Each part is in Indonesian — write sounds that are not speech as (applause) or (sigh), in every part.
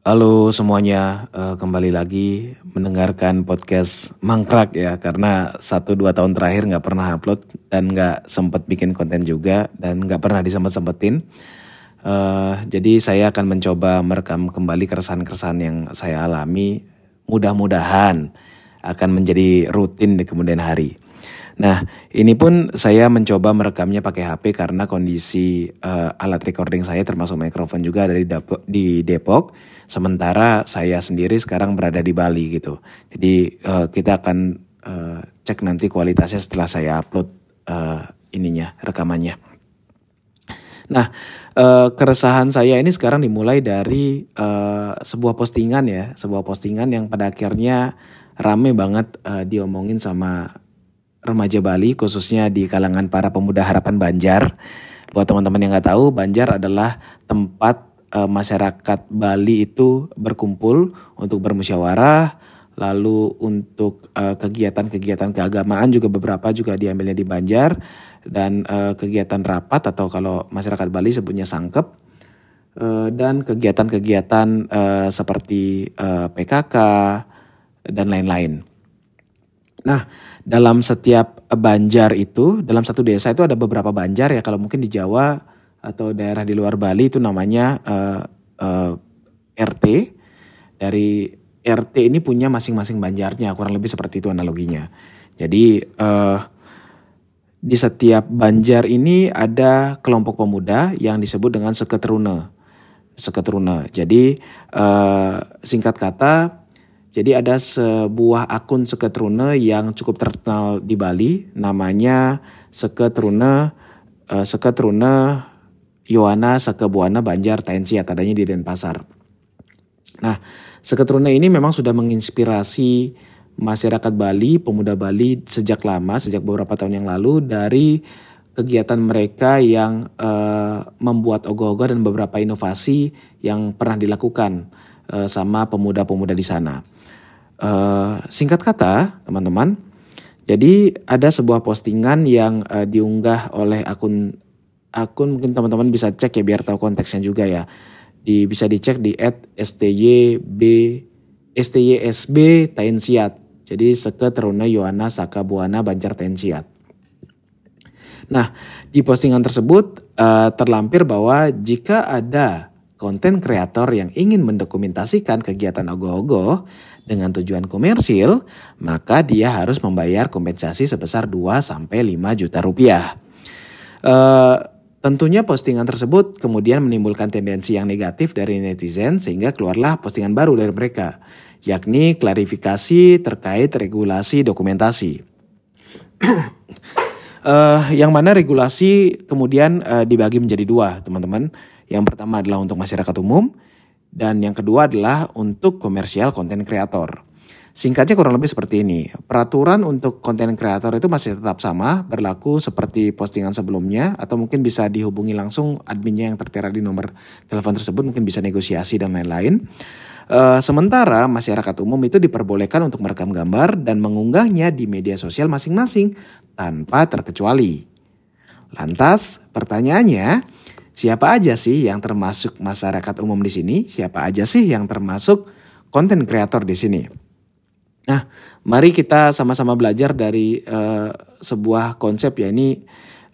Halo semuanya, uh, kembali lagi mendengarkan podcast Mangkrak ya karena satu dua tahun terakhir nggak pernah upload dan nggak sempet bikin konten juga dan nggak pernah disempet sempetin. Uh, jadi saya akan mencoba merekam kembali keresahan-keresahan yang saya alami. Mudah-mudahan akan menjadi rutin di kemudian hari. Nah, ini pun saya mencoba merekamnya pakai HP karena kondisi uh, alat recording saya termasuk mikrofon juga ada di, Depok, di Depok. Sementara saya sendiri sekarang berada di Bali gitu. Jadi uh, kita akan uh, cek nanti kualitasnya setelah saya upload uh, ininya rekamannya. Nah, uh, keresahan saya ini sekarang dimulai dari uh, sebuah postingan ya, sebuah postingan yang pada akhirnya rame banget uh, diomongin sama remaja Bali khususnya di kalangan para pemuda harapan Banjar. Buat teman-teman yang nggak tahu, Banjar adalah tempat e, masyarakat Bali itu berkumpul untuk bermusyawarah, lalu untuk eh, kegiatan-kegiatan keagamaan juga beberapa juga diambilnya di Banjar dan e, kegiatan rapat atau kalau masyarakat Bali sebutnya sangkep dan kegiatan-kegiatan seperti PKK dan lain-lain. Nah, dalam setiap banjar itu, dalam satu desa itu ada beberapa banjar ya. Kalau mungkin di Jawa atau daerah di luar Bali itu namanya uh, uh, RT. Dari RT ini punya masing-masing banjarnya, kurang lebih seperti itu analoginya. Jadi uh, di setiap banjar ini ada kelompok pemuda yang disebut dengan seketruna. Seketruna. Jadi uh, singkat kata jadi ada sebuah akun Seketrune yang cukup terkenal di Bali, namanya Seketrune uh, Seketrune Yohana Sekebuana Banjar Tensiat adanya di Denpasar. Nah, Seketrune ini memang sudah menginspirasi masyarakat Bali, pemuda Bali sejak lama, sejak beberapa tahun yang lalu dari kegiatan mereka yang uh, membuat ogoh-ogoh dan beberapa inovasi yang pernah dilakukan uh, sama pemuda-pemuda di sana. Uh, singkat kata, teman-teman, jadi ada sebuah postingan yang uh, diunggah oleh akun akun mungkin teman-teman bisa cek ya biar tahu konteksnya juga ya. Di bisa dicek di @styb stySB Tainsiat. Jadi Seke Teruna Yohana Saka Buana Banjar Tainsiat. Nah, di postingan tersebut uh, terlampir bahwa jika ada konten kreator yang ingin mendokumentasikan kegiatan ogoh-ogoh dengan tujuan komersil, maka dia harus membayar kompensasi sebesar 2 sampai 5 juta rupiah. Uh, tentunya postingan tersebut kemudian menimbulkan tendensi yang negatif dari netizen sehingga keluarlah postingan baru dari mereka, yakni klarifikasi terkait regulasi dokumentasi. uh, (clears throat) yang mana regulasi kemudian uh, dibagi menjadi dua, teman-teman. Yang pertama adalah untuk masyarakat umum, dan yang kedua adalah untuk komersial konten kreator. Singkatnya kurang lebih seperti ini. Peraturan untuk konten kreator itu masih tetap sama, berlaku seperti postingan sebelumnya, atau mungkin bisa dihubungi langsung adminnya yang tertera di nomor telepon tersebut, mungkin bisa negosiasi dan lain-lain. Uh, sementara masyarakat umum itu diperbolehkan untuk merekam gambar dan mengunggahnya di media sosial masing-masing tanpa terkecuali. Lantas, pertanyaannya, Siapa aja sih yang termasuk masyarakat umum di sini? Siapa aja sih yang termasuk konten kreator di sini? Nah, mari kita sama-sama belajar dari uh, sebuah konsep ya ini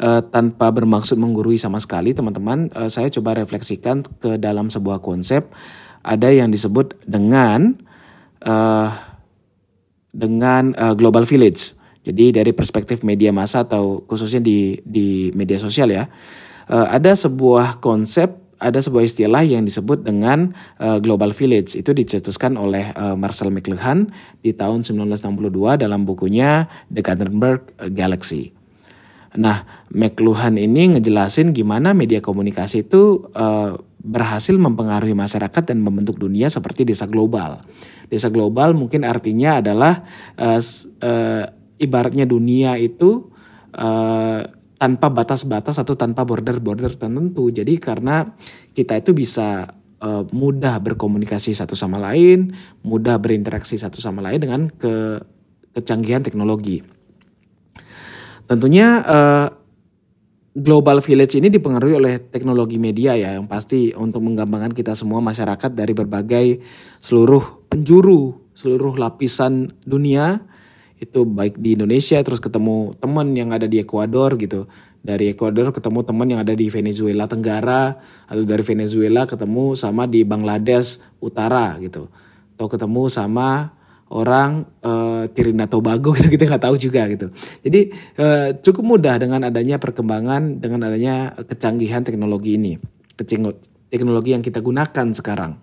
uh, tanpa bermaksud menggurui sama sekali teman-teman. Uh, saya coba refleksikan ke dalam sebuah konsep ada yang disebut dengan uh, dengan uh, global village. Jadi dari perspektif media massa atau khususnya di di media sosial ya uh, ada sebuah konsep ada sebuah istilah yang disebut dengan uh, global village itu dicetuskan oleh uh, Marcel McLuhan di tahun 1962 dalam bukunya The Gutenberg Galaxy. Nah, McLuhan ini ngejelasin gimana media komunikasi itu uh, berhasil mempengaruhi masyarakat dan membentuk dunia seperti desa global. Desa global mungkin artinya adalah uh, uh, ibaratnya dunia itu uh, tanpa batas-batas atau tanpa border-border tertentu. Jadi karena kita itu bisa uh, mudah berkomunikasi satu sama lain, mudah berinteraksi satu sama lain dengan ke kecanggihan teknologi. Tentunya uh, global village ini dipengaruhi oleh teknologi media ya yang pasti untuk menggampangkan kita semua masyarakat dari berbagai seluruh penjuru, seluruh lapisan dunia itu baik di Indonesia terus ketemu teman yang ada di Ekuador gitu. Dari Ekuador ketemu teman yang ada di Venezuela Tenggara atau dari Venezuela ketemu sama di Bangladesh Utara gitu. Atau ketemu sama orang uh, Tirina Tobago (laughs) gitu kita nggak tahu juga gitu. Jadi uh, cukup mudah dengan adanya perkembangan dengan adanya kecanggihan teknologi ini, teknologi yang kita gunakan sekarang.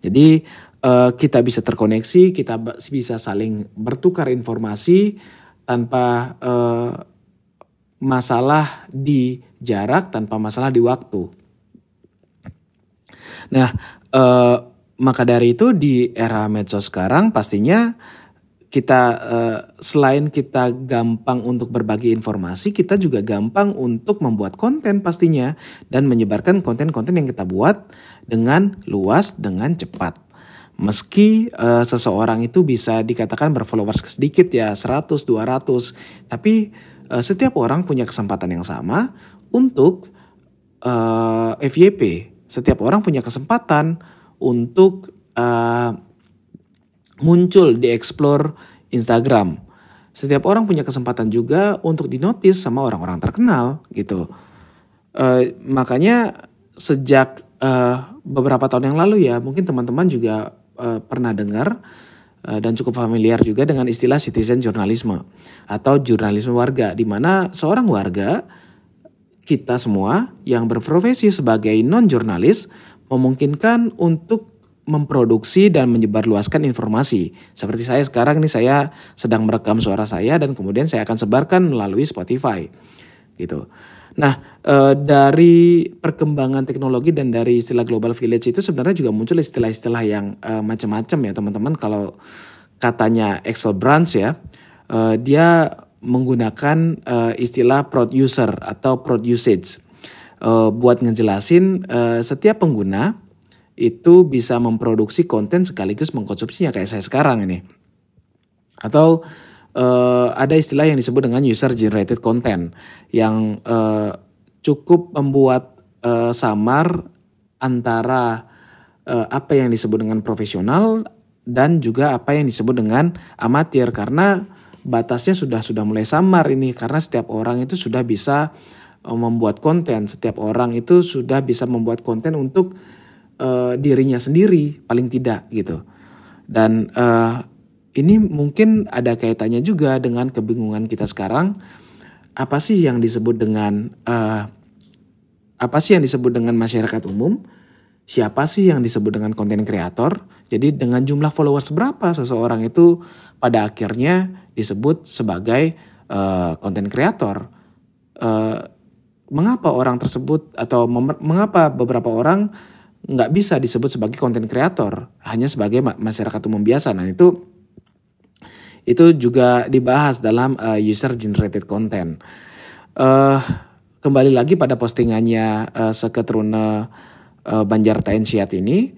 Jadi uh, kita bisa terkoneksi, kita bisa saling bertukar informasi tanpa uh, masalah di jarak, tanpa masalah di waktu. Nah, uh, maka dari itu di era medsos sekarang pastinya kita selain kita gampang untuk berbagi informasi, kita juga gampang untuk membuat konten pastinya dan menyebarkan konten-konten yang kita buat dengan luas dengan cepat. Meski uh, seseorang itu bisa dikatakan berfollowers sedikit ya 100 200, tapi uh, setiap orang punya kesempatan yang sama untuk uh, FYP. Setiap orang punya kesempatan untuk uh, muncul di explore Instagram. Setiap orang punya kesempatan juga untuk dinotis sama orang-orang terkenal gitu. Uh, makanya sejak uh, beberapa tahun yang lalu ya, mungkin teman-teman juga uh, pernah dengar uh, dan cukup familiar juga dengan istilah citizen journalism atau jurnalisme warga, di mana seorang warga kita semua yang berprofesi sebagai non jurnalis memungkinkan untuk memproduksi dan menyebarluaskan informasi. Seperti saya sekarang ini saya sedang merekam suara saya dan kemudian saya akan sebarkan melalui Spotify. Gitu. Nah, e, dari perkembangan teknologi dan dari istilah global village itu sebenarnya juga muncul istilah-istilah yang e, macam-macam ya, teman-teman. Kalau katanya Excel Branch ya, e, dia menggunakan istilah producer atau produce uh, buat ngejelasin setiap pengguna itu bisa memproduksi konten sekaligus mengkonsumsinya kayak saya sekarang ini. Atau uh, ada istilah yang disebut dengan user generated content yang uh, cukup membuat uh, samar antara uh, apa yang disebut dengan profesional dan juga apa yang disebut dengan amatir karena batasnya sudah sudah mulai samar ini karena setiap orang itu sudah bisa membuat konten. Setiap orang itu sudah bisa membuat konten untuk uh, dirinya sendiri paling tidak gitu. Dan uh, ini mungkin ada kaitannya juga dengan kebingungan kita sekarang. Apa sih yang disebut dengan uh, apa sih yang disebut dengan masyarakat umum? Siapa sih yang disebut dengan konten kreator? Jadi dengan jumlah followers berapa seseorang itu pada akhirnya disebut sebagai konten uh, kreator? Uh, mengapa orang tersebut atau mengapa beberapa orang nggak bisa disebut sebagai konten kreator hanya sebagai masyarakat umum biasa nah itu itu juga dibahas dalam uh, user generated content uh, kembali lagi pada postingannya uh, seketruna uh, Banjar Taensiat ini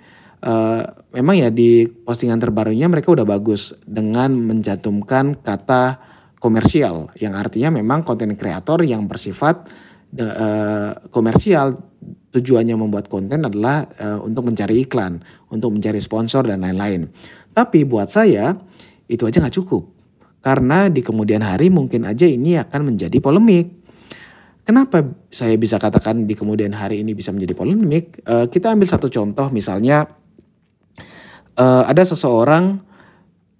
uh, memang ya di postingan terbarunya mereka udah bagus dengan mencantumkan kata komersial yang artinya memang konten kreator yang bersifat uh, komersial tujuannya membuat konten adalah uh, untuk mencari iklan, untuk mencari sponsor dan lain-lain. Tapi buat saya itu aja nggak cukup. Karena di kemudian hari mungkin aja ini akan menjadi polemik. Kenapa saya bisa katakan di kemudian hari ini bisa menjadi polemik? Uh, kita ambil satu contoh misalnya uh, ada seseorang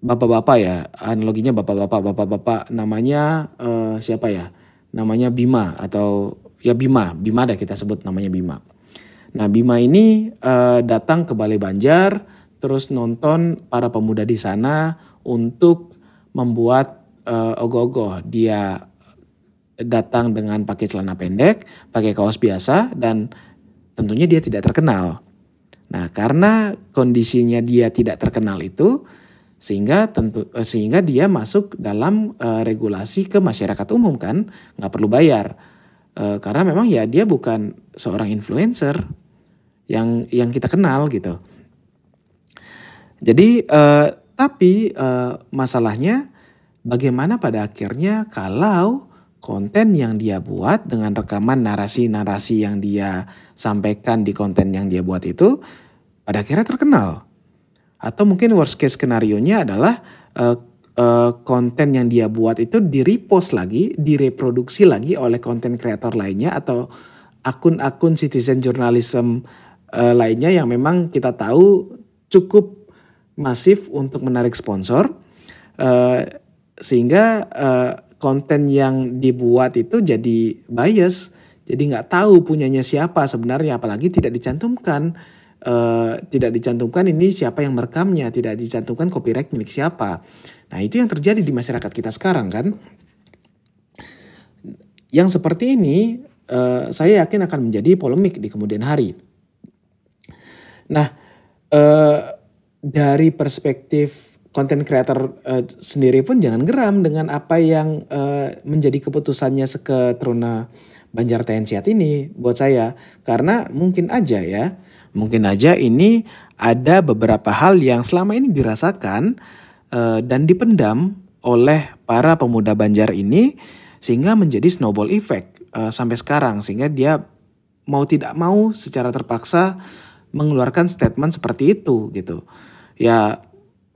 bapak-bapak ya, analoginya bapak-bapak, bapak-bapak namanya uh, siapa ya? Namanya Bima atau ya Bima, Bima ada kita sebut namanya Bima. Nah Bima ini uh, datang ke Balai Banjar, terus nonton para pemuda di sana untuk membuat uh, ogoh-ogoh. Dia datang dengan pakai celana pendek, pakai kaos biasa, dan tentunya dia tidak terkenal. Nah karena kondisinya dia tidak terkenal itu, sehingga tentu eh, sehingga dia masuk dalam uh, regulasi ke masyarakat umum kan, nggak perlu bayar uh, karena memang ya dia bukan seorang influencer yang yang kita kenal gitu. Jadi uh, tapi uh, masalahnya bagaimana pada akhirnya kalau konten yang dia buat dengan rekaman narasi-narasi yang dia sampaikan di konten yang dia buat itu pada akhirnya terkenal. Atau mungkin worst case skenario-nya adalah uh, konten yang dia buat itu di repost lagi, direproduksi lagi oleh konten kreator lainnya atau akun-akun citizen journalism lainnya yang memang kita tahu cukup masif untuk menarik sponsor. Uh, sehingga uh, konten yang dibuat itu jadi bias, jadi nggak tahu punyanya siapa sebenarnya, apalagi tidak dicantumkan, uh, tidak dicantumkan ini siapa yang merekamnya, tidak dicantumkan copyright milik siapa. Nah itu yang terjadi di masyarakat kita sekarang kan. Yang seperti ini uh, saya yakin akan menjadi polemik di kemudian hari. Nah uh, dari perspektif konten kreator uh, sendiri pun jangan geram dengan apa yang uh, menjadi keputusannya seketruna Banjar Tensiat ini buat saya. Karena mungkin aja ya mungkin aja ini ada beberapa hal yang selama ini dirasakan uh, dan dipendam oleh para pemuda Banjar ini sehingga menjadi snowball effect uh, sampai sekarang. Sehingga dia mau tidak mau secara terpaksa mengeluarkan statement seperti itu gitu ya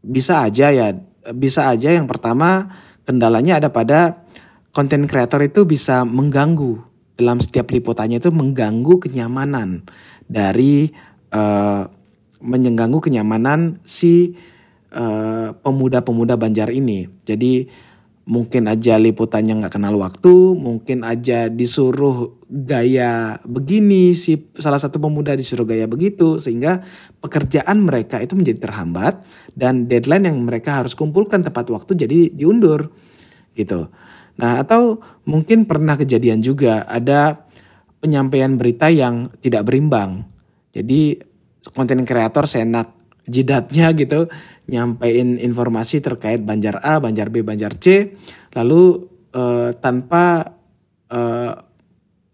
bisa aja ya bisa aja yang pertama kendalanya ada pada konten kreator itu bisa mengganggu dalam setiap liputannya itu mengganggu kenyamanan dari uh, mengganggu kenyamanan si uh, pemuda-pemuda Banjar ini. Jadi mungkin aja liputannya nggak kenal waktu, mungkin aja disuruh gaya begini si salah satu pemuda disuruh gaya begitu sehingga pekerjaan mereka itu menjadi terhambat dan deadline yang mereka harus kumpulkan tepat waktu jadi diundur gitu. Nah, atau mungkin pernah kejadian juga ada penyampaian berita yang tidak berimbang. Jadi konten kreator senak jidatnya gitu nyampein informasi terkait Banjar A, Banjar B, Banjar C, lalu uh, tanpa uh,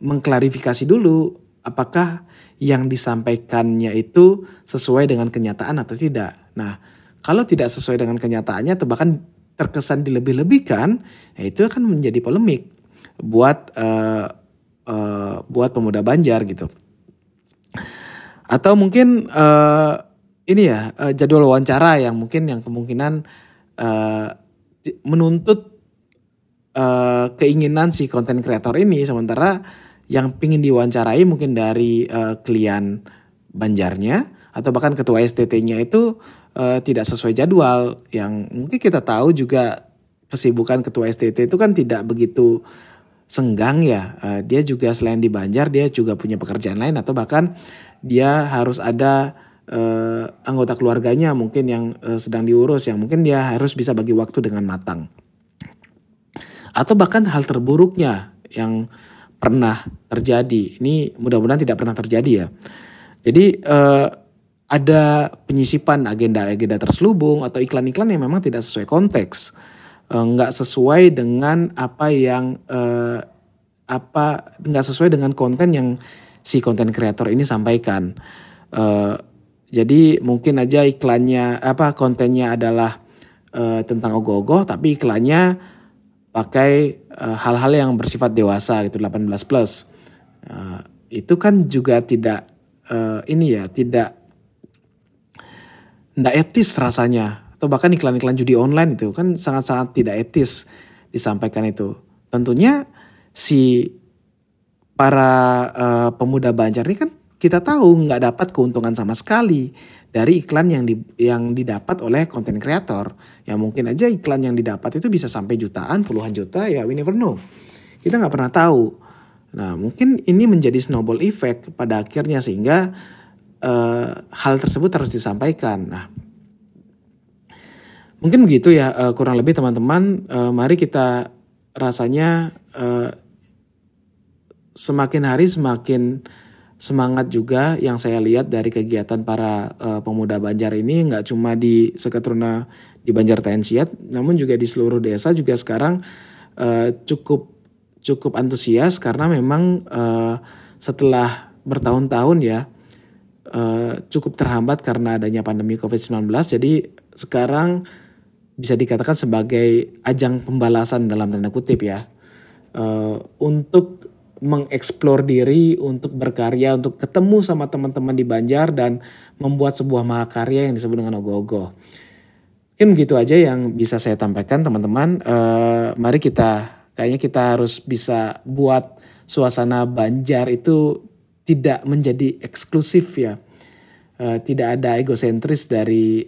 mengklarifikasi dulu apakah yang disampaikannya itu sesuai dengan kenyataan atau tidak. Nah, kalau tidak sesuai dengan kenyataannya atau bahkan terkesan dilebih-lebihkan, ya itu akan menjadi polemik buat uh, uh, buat pemuda Banjar gitu. Atau mungkin ini ya uh, jadwal wawancara yang mungkin yang kemungkinan uh, menuntut uh, keinginan si konten kreator ini. Sementara yang pingin diwawancarai mungkin dari uh, klien Banjarnya atau bahkan ketua STT-nya itu uh, tidak sesuai jadwal. Yang mungkin kita tahu juga kesibukan ketua STT itu kan tidak begitu senggang ya. Uh, dia juga selain di Banjar dia juga punya pekerjaan lain atau bahkan dia harus ada uh, anggota keluarganya mungkin yang uh, sedang diurus yang mungkin dia harus bisa bagi waktu dengan matang. Atau bahkan hal terburuknya yang pernah terjadi. Ini mudah-mudahan tidak pernah terjadi ya. Jadi uh, ada penyisipan agenda-agenda terselubung atau iklan-iklan yang memang tidak sesuai konteks, nggak uh, sesuai dengan apa yang uh, apa nggak sesuai dengan konten yang si konten kreator ini sampaikan. Jadi mungkin aja iklannya apa kontennya adalah uh, tentang ogoh-ogoh tapi iklannya pakai uh, hal-hal yang bersifat dewasa gitu 18 plus. Uh, itu kan juga tidak uh, ini ya tidak tidak etis rasanya atau bahkan iklan-iklan judi online itu kan sangat-sangat tidak etis disampaikan itu. Tentunya si para uh, pemuda Banjar ini kan kita tahu nggak dapat keuntungan sama sekali dari iklan yang di, yang didapat oleh konten kreator. yang mungkin aja iklan yang didapat itu bisa sampai jutaan, puluhan juta ya we never know. Kita nggak pernah tahu. Nah mungkin ini menjadi snowball effect pada akhirnya sehingga uh, hal tersebut harus disampaikan. Nah mungkin begitu ya uh, kurang lebih teman-teman. Uh, mari kita rasanya semakin hari semakin semangat juga yang saya lihat dari kegiatan para uh, pemuda Banjar ini nggak cuma di Seketruna di Banjar Tensiat, namun juga di seluruh desa juga sekarang uh, cukup cukup antusias karena memang uh, setelah bertahun-tahun ya uh, cukup terhambat karena adanya pandemi COVID-19, jadi sekarang bisa dikatakan sebagai ajang pembalasan dalam tanda kutip ya. uh, untuk mengeksplor diri, untuk berkarya, untuk ketemu sama teman-teman di Banjar dan membuat sebuah mahakarya yang disebut dengan ogoh-ogoh. Mungkin begitu aja yang bisa saya tampaikan teman-teman. Uh, mari kita, kayaknya kita harus bisa buat suasana Banjar itu tidak menjadi eksklusif ya. Uh, tidak ada egosentris dari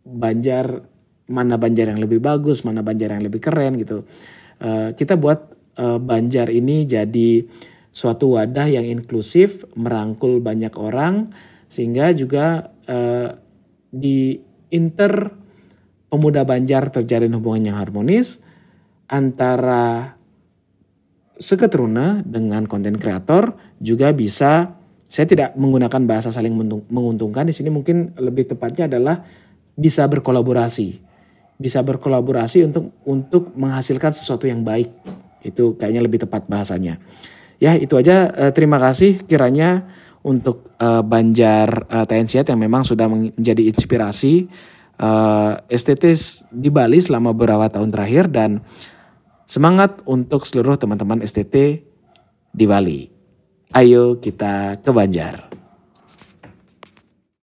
Banjar, mana Banjar yang lebih bagus, mana Banjar yang lebih keren gitu. Uh, kita buat Banjar ini jadi suatu wadah yang inklusif, merangkul banyak orang, sehingga juga uh, di inter pemuda Banjar terjalin hubungan yang harmonis antara seketeruna dengan konten kreator juga bisa saya tidak menggunakan bahasa saling menguntungkan di sini mungkin lebih tepatnya adalah bisa berkolaborasi bisa berkolaborasi untuk untuk menghasilkan sesuatu yang baik itu kayaknya lebih tepat bahasanya. Ya itu aja. Uh, terima kasih kiranya untuk uh, Banjar uh, yang memang sudah menjadi inspirasi uh, estetis di Bali selama beberapa tahun terakhir dan semangat untuk seluruh teman-teman STT di Bali. Ayo kita ke Banjar.